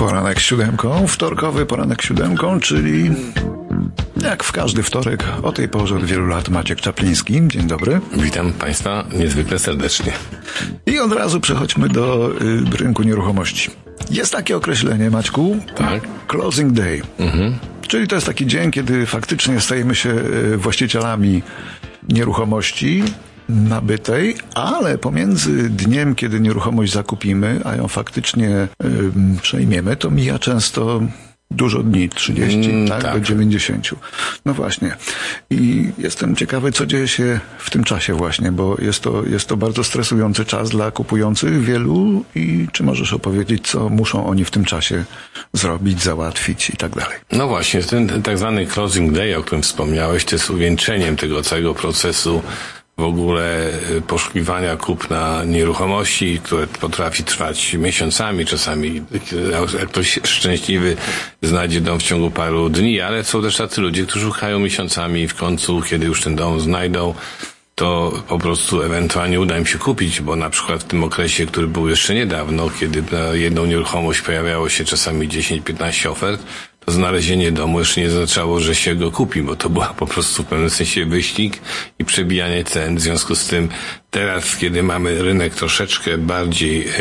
Poranek siódemką, wtorkowy poranek siódemką, czyli jak w każdy wtorek o tej porze od wielu lat Maciek Czapliński. Dzień dobry. Witam Państwa niezwykle serdecznie. I od razu przechodźmy do y, rynku nieruchomości. Jest takie określenie, Maćku? Tak. Closing day. Mhm. Czyli to jest taki dzień, kiedy faktycznie stajemy się y, właścicielami nieruchomości nabytej, ale pomiędzy dniem, kiedy nieruchomość zakupimy, a ją faktycznie przejmiemy, to mija często dużo dni, 30, Mm, tak, tak. do 90. No właśnie. I jestem ciekawy, co dzieje się w tym czasie właśnie, bo jest to, jest to bardzo stresujący czas dla kupujących wielu i czy możesz opowiedzieć, co muszą oni w tym czasie zrobić, załatwić i tak dalej. No właśnie, ten tak zwany closing day, o którym wspomniałeś, to jest uwieńczeniem tego całego procesu w ogóle y, poszukiwania kupna nieruchomości, które potrafi trwać miesiącami, czasami y, ktoś szczęśliwy znajdzie dom w ciągu paru dni, ale są też tacy ludzie, którzy szukają miesiącami i w końcu, kiedy już ten dom znajdą, to po prostu ewentualnie uda im się kupić, bo na przykład w tym okresie, który był jeszcze niedawno, kiedy na jedną nieruchomość pojawiało się czasami 10-15 ofert, to znalezienie domu jeszcze nie oznaczało, że się go kupi, bo to była po prostu w pewnym sensie wyścig i przebijanie cen. W związku z tym teraz, kiedy mamy rynek troszeczkę bardziej e,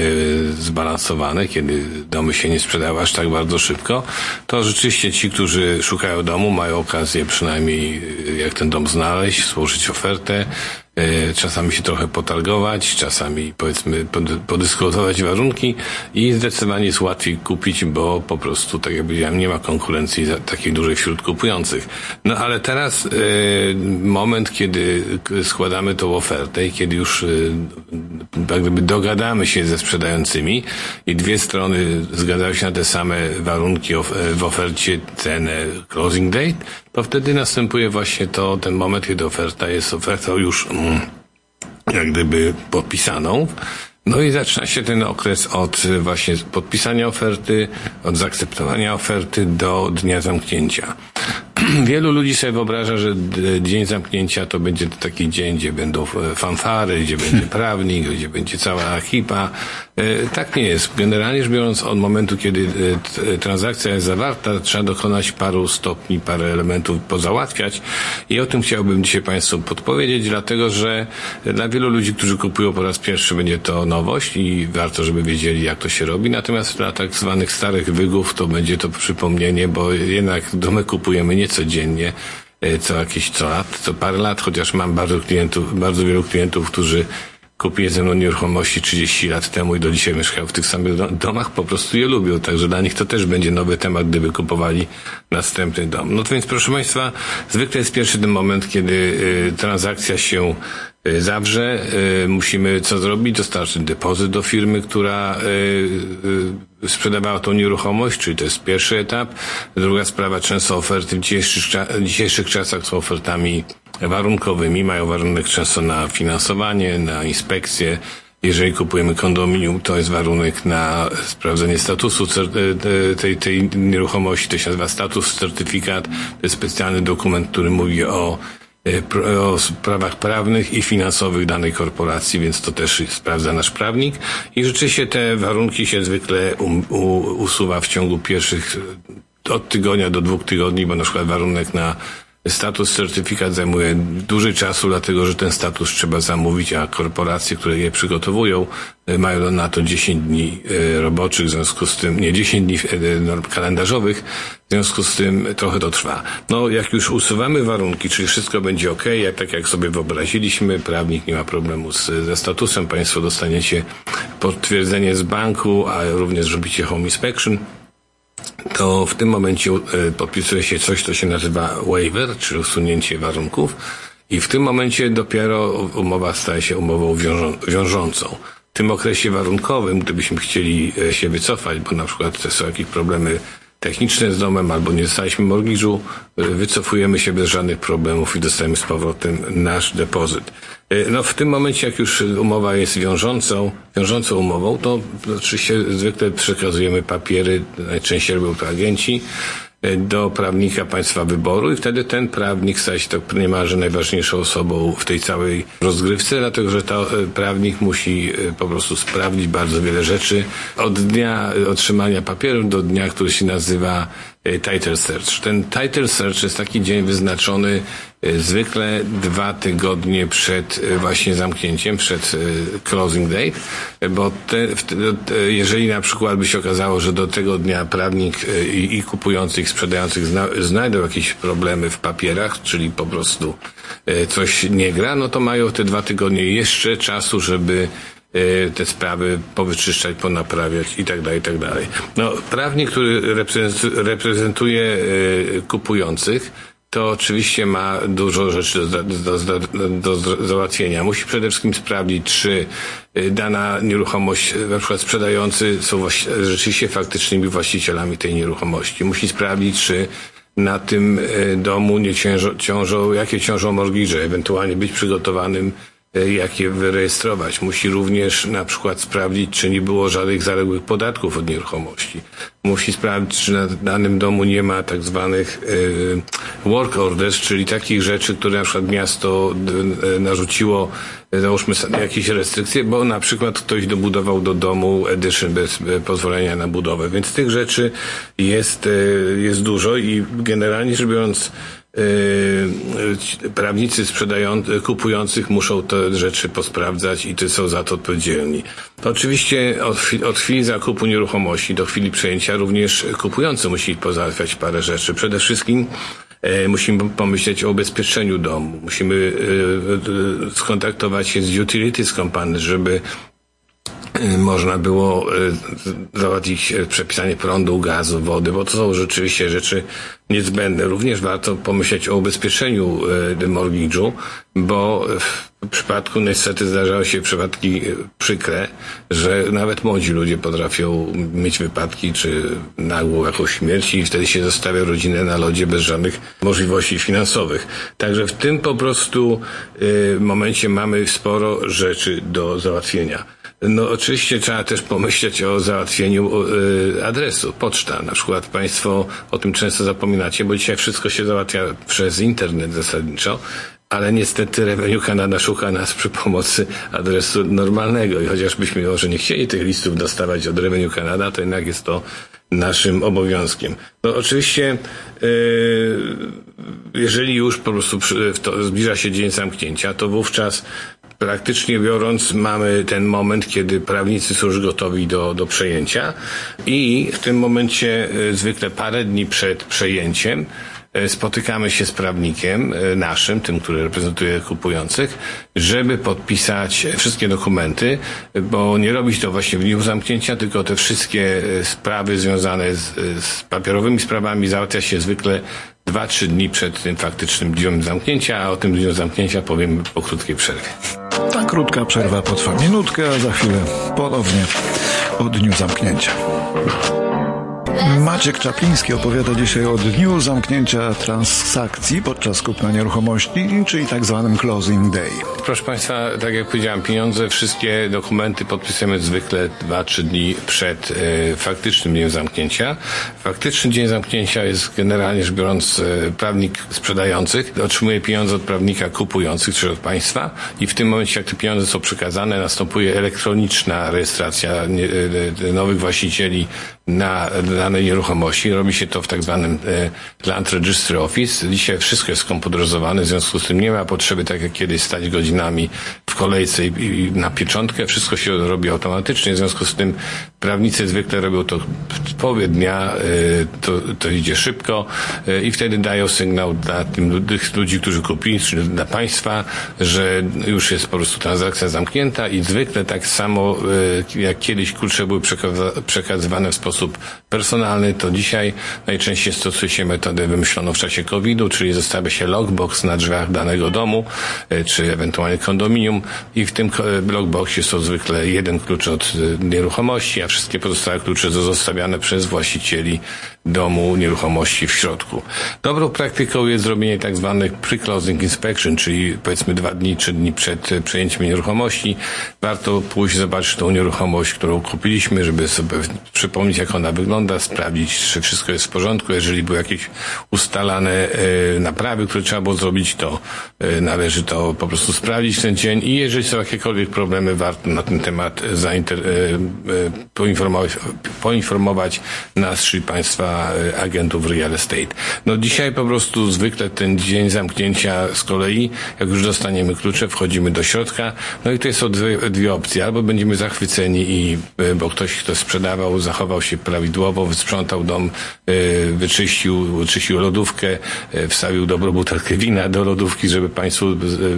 zbalansowany, kiedy domy się nie sprzedały aż tak bardzo szybko, to rzeczywiście ci, którzy szukają domu, mają okazję przynajmniej e, jak ten dom znaleźć, złożyć ofertę, czasami się trochę potargować, czasami powiedzmy pod- podyskutować warunki i zdecydowanie jest łatwiej kupić, bo po prostu, tak jak powiedziałem, nie ma konkurencji takiej dużej wśród kupujących. No ale teraz e, moment, kiedy składamy tą ofertę i kiedy już e, jak gdyby dogadamy się ze sprzedającymi i dwie strony zgadzają się na te same warunki e, w ofercie, cenę, closing date, to wtedy następuje właśnie to, ten moment, kiedy oferta jest ofertą już mm, jak gdyby podpisaną. No i zaczyna się ten okres od właśnie podpisania oferty, od zaakceptowania oferty do dnia zamknięcia. Wielu ludzi sobie wyobraża, że d- dzień zamknięcia to będzie taki dzień, gdzie będą e, fanfary, gdzie będzie prawnik, gdzie będzie cała ekipa. E, Tak nie jest. Generalnie rzecz biorąc, od momentu, kiedy e, transakcja jest zawarta, trzeba dokonać paru stopni, parę elementów pozałatwiać i o tym chciałbym dzisiaj Państwu podpowiedzieć, dlatego że dla wielu ludzi, którzy kupują po raz pierwszy, będzie to nowość i warto, żeby wiedzieli, jak to się robi. Natomiast dla tak zwanych starych wygów to będzie to przypomnienie, bo jednak domy kupujemy nie codziennie, e, co jakieś co lat, co parę lat, chociaż mam bardzo klientów, bardzo wielu klientów, którzy kupili ze mną nieruchomości 30 lat temu i do dzisiaj mieszkają w tych samych do- domach, po prostu je lubią, także dla nich to też będzie nowy temat, gdyby kupowali następny dom. No to więc proszę Państwa, zwykle jest pierwszy ten moment, kiedy y, transakcja się zawrze, y, musimy co zrobić? Dostarczyć depozyt do firmy, która y, y, sprzedawała tą nieruchomość, czyli to jest pierwszy etap. Druga sprawa, często oferty w dzisiejszych, dzisiejszych czasach są ofertami warunkowymi, mają warunek często na finansowanie, na inspekcję. Jeżeli kupujemy kondominium, to jest warunek na sprawdzenie statusu tej, tej nieruchomości. To się nazywa status certyfikat. To jest specjalny dokument, który mówi o, o sprawach prawnych i finansowych danej korporacji, więc to też sprawdza nasz prawnik. I rzeczywiście te warunki się zwykle um, usuwa w ciągu pierwszych e, od tygodnia do dwóch tygodni, bo na przykład warunek na Status certyfikat zajmuje duży czasu, dlatego że ten status trzeba zamówić, a korporacje, które je przygotowują, e, mają na to 10 dni e, roboczych, w związku z tym, nie 10 dni no, kalendarzowych, w związku z tym trochę to trwa. No, jak już usuwamy warunki, czyli wszystko będzie ok, jak, tak jak sobie wyobraziliśmy, prawnik nie ma problemu z, ze statusem, Państwo dostaniecie potwierdzenie z banku, a również zrobicie home inspection, to w tym momencie e, podpisuje się coś, co się nazywa waiver, czyli usunięcie warunków i w tym momencie dopiero umowa staje się umową wiążą, wiążącą. W tym okresie warunkowym, gdybyśmy chcieli e, się wycofać, bo na przykład są jakieś problemy techniczne z domem albo nie dostaliśmy mortgage'u, wycofujemy się bez żadnych problemów i dostajemy z powrotem nasz depozyt. E, No w tym momencie, jak już umowa jest wiążącą, wiążącą umową, to oczywiście zwykle przekazujemy papiery, najczęściej robią to agenci, do prawnika państwa wyboru i wtedy ten prawnik staje się tak niemalże najważniejszą osobą w tej całej rozgrywce, dlatego że to e, prawnik musi po prostu sprawdzić bardzo wiele rzeczy. Od dnia otrzymania papieru do dnia, który się nazywa title search. Ten title search jest taki dzień wyznaczony zwykle dwa tygodnie przed właśnie zamknięciem, przed closing date, bo te, jeżeli na przykład by się okazało, że do tego dnia prawnik i, i kupujących, i sprzedających zna, znajdą jakieś problemy w papierach, czyli po prostu coś nie gra, no to mają te dwa tygodnie jeszcze czasu, żeby te sprawy powyczyszczać, ponaprawiać i tak dalej, i tak dalej. No, prawnik, który reprezentuje kupujących, to oczywiście ma dużo rzeczy do, do, do, do, załatwienia. Musi przede wszystkim sprawdzić, czy y, dana nieruchomość, na przykład sprzedający są rzeczywiście faktycznymi właścicielami tej nieruchomości. Musi sprawdzić, czy na tym y, domu nie ciążą, ciążą jakie ciążą morgiże, ewentualnie być przygotowanym jak je wyrejestrować. Musi również na przykład sprawdzić, czy nie było żadnych zaległych podatków od nieruchomości. Musi sprawdzić, czy na danym domu nie ma tak zwanych e, work orders, czyli takich rzeczy, które na przykład miasto e, narzuciło, załóżmy jakieś restrykcje, bo na przykład ktoś dobudował do domu edition bez pozwolenia na budowę. Więc tych rzeczy jest, jest dużo i generalnie rzecz biorąc, Yy, prawnicy sprzedających, kupujących muszą te rzeczy posprawdzać i ty są za to odpowiedzialni. Oczywiście od, od chwili zakupu nieruchomości do chwili przejęcia również kupujący musi pozałatwiać parę rzeczy. Przede wszystkim e, musimy pomyśleć o ubezpieczeniu domu. Musimy e, skontaktować się z utilities company, żeby można było y, załatwić y, przepisanie prądu, gazu, wody, bo to są rzeczywiście rzeczy niezbędne. Również warto pomyśleć o ubezpieczeniu mortgage'u, bo w przypadku niestety zdarzały się przypadki przykre, że nawet młodzi ludzie potrafią mieć wypadki czy nagłą jakąś śmierć i wtedy się zostawia rodzinę na lodzie bez żadnych możliwości finansowych. Także w tym po prostu momencie mamy sporo rzeczy do załatwienia. No oczywiście trzeba też pomyśleć o załatwieniu y, adresu, poczta. Na przykład Państwo o tym często zapominacie, bo dzisiaj wszystko się załatwia przez internet zasadniczo, ale niestety Revenue Canada szuka nas przy pomocy adresu normalnego i chociażbyśmy może nie chcieli tych listów dostawać od Revenue Canada, to jednak jest to naszym obowiązkiem. No oczywiście, yy, jeżeli już po prostu zbliża się dzień zamknięcia, to wówczas praktycznie biorąc mamy ten moment, kiedy prawnicy są już gotowi do, do przejęcia i w tym momencie e, zwykle parę dni przed przejęciem e, spotykamy się z prawnikiem e, naszym, tym, który reprezentuje kupujących, żeby podpisać wszystkie dokumenty, bo nie robić to właśnie w dniu zamknięcia, tylko te wszystkie sprawy związane z, z papierowymi sprawami załatwia się zwykle dwa, trzy dni przed tym faktycznym dniem zamknięcia, a o tym dniu zamknięcia powiem po krótkiej przerwie. Ta krótka przerwa potrwa minutkę, a za chwilę ponownie o dniu zamknięcia. Maciek Czapliński opowiada dzisiaj o dniu zamknięcia transakcji podczas kupna nieruchomości, czyli tak zwanym closing day. Proszę Państwa, tak jak powiedziałem, pieniądze, wszystkie dokumenty podpisujemy zwykle 2-3 dni przed e, faktycznym dniem zamknięcia. Faktyczny dzień zamknięcia jest generalnie rzecz biorąc e, prawnik sprzedających otrzymuje pieniądze od prawnika kupujących, czy od państwa i w tym momencie, jak te pieniądze są przekazane, następuje elektroniczna rejestracja e, nowych właścicieli na danej nieruchomości. Robi się to w tak zwanym e, Land Registry Office. Dzisiaj wszystko jest komputeryzowane, w związku z tym nie ma potrzeby, tak jak kiedyś, stać godzinami w kolejce i, i na pieczątkę. Wszystko się robi automatycznie, w związku z tym prawnicy zwykle robią to w połowie dnia, e, to, to idzie szybko e, i wtedy dają sygnał dla tych ludzi, którzy kupili, czy dla państwa, że już jest po prostu transakcja zamknięta i zwykle tak samo jak kiedyś klucze były przekazywane w sposób sposób personalny, to dzisiaj najczęściej stosuje się metodę wymyśloną w czasie COVID-u, czyli zostawia się lockbox na drzwiach danego domu, e, czy ewentualnie kondominium i w tym lockboxie są zwykle jeden klucz od e, nieruchomości, a wszystkie pozostałe klucze są zostawiane przez właścicieli domu nieruchomości w środku. Dobrą praktyką jest zrobienie tak zwanych pre-closing inspection, czyli powiedzmy dwa dni, trzy dni przed e, przejęciem nieruchomości. Warto pójść zobaczyć tą nieruchomość, którą kupiliśmy, żeby sobie przypomnieć, jak ona wygląda, sprawdzić, sprawdzić, czy wszystko jest w porządku. Jeżeli były jakieś ustalane e, naprawy, które trzeba było zrobić, to e, należy to po prostu sprawdzić ten dzień i jeżeli są jakiekolwiek problemy, warto na ten temat zainter- poinformować, poinformować nas, czyli Państwa agentów real estate. No dzisiaj po prostu zwykle ten dzień zamknięcia z kolei, jak już dostaniemy klucze, wchodzimy do środka, no i tutaj są dwie, dwie opcje. Albo będziemy zachwyceni i, bo ktoś, kto sprzedawał, zachował się prawidłowo, wysprzątał dom, wyczyścił, wyczyścił lodówkę, wstawił dobrą butelkę wina do lodówki, żeby Państwu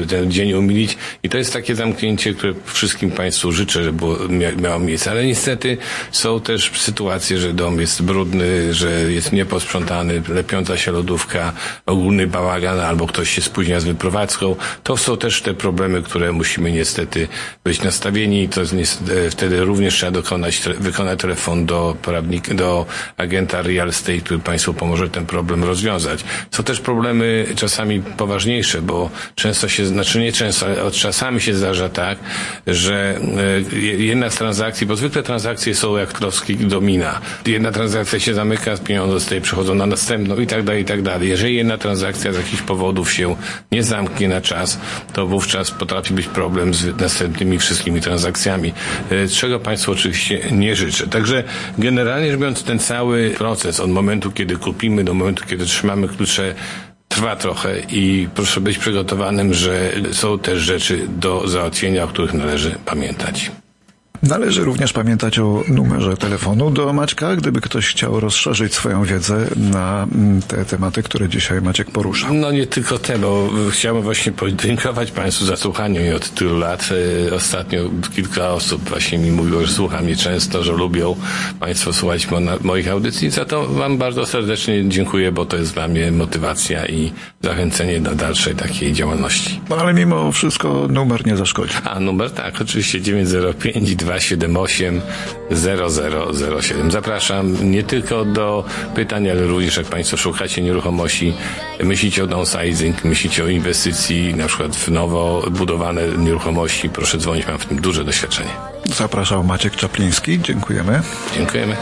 ten dzień umilić. I to jest takie zamknięcie, które wszystkim Państwu życzę, żeby było, miało miejsce. Ale niestety są też sytuacje, że dom jest brudny, że jest nieposprzątany, lepiąca się lodówka, ogólny bałagan, albo ktoś się spóźnia z wyprowadzką. To są też te problemy, które musimy niestety być nastawieni. To jest, wtedy również trzeba dokonać, wykonać telefon do prawnika, do agenta real estate, który Państwu pomoże ten problem rozwiązać. Są też problemy czasami poważniejsze, bo często się, znaczy nie często, od czasami się zdarza tak, że jedna z transakcji, bo zwykle transakcje są jak klocki domina. Jedna transakcja się zamyka, pieniądze z tej przechodzą na następną i tak dalej, i tak dalej. Jeżeli jedna transakcja z jakichś powodów się nie zamknie na czas, to wówczas potrafi być problem z następnymi wszystkimi transakcjami, czego Państwu oczywiście nie życzę. Także generalnie rzecz biorąc, ten cały proces od momentu, kiedy kupimy, do momentu, kiedy trzymamy klucze, trwa trochę i proszę być przygotowanym, że są też rzeczy do załatwienia, o których należy pamiętać. Należy również pamiętać o numerze telefonu do Maćka, gdyby ktoś chciał rozszerzyć swoją wiedzę na mm, te tematy, które dzisiaj Maciek porusza. No nie tylko te, bo chciałbym właśnie podziękować Państwu za słuchanie mnie od tylu lat. E, ostatnio kilka osób właśnie mi mówiło, że słucha mnie często, że lubią Państwo słuchać moich audycji. Za to Wam bardzo serdecznie dziękuję, bo to jest dla mnie motywacja i zachęcenie do dalszej takiej działalności. No ale mimo wszystko numer nie zaszkodzi. A numer tak, oczywiście 905 2 278 0007. Zapraszam nie tylko do pytań, ale również jak Państwo szukacie nieruchomości, myślicie o downsizing, myślicie o inwestycji na przykład w nowo budowane nieruchomości, proszę dzwonić, mam w tym duże doświadczenie. Zapraszał Maciek Czapliński. Dziękujemy. Dziękujemy.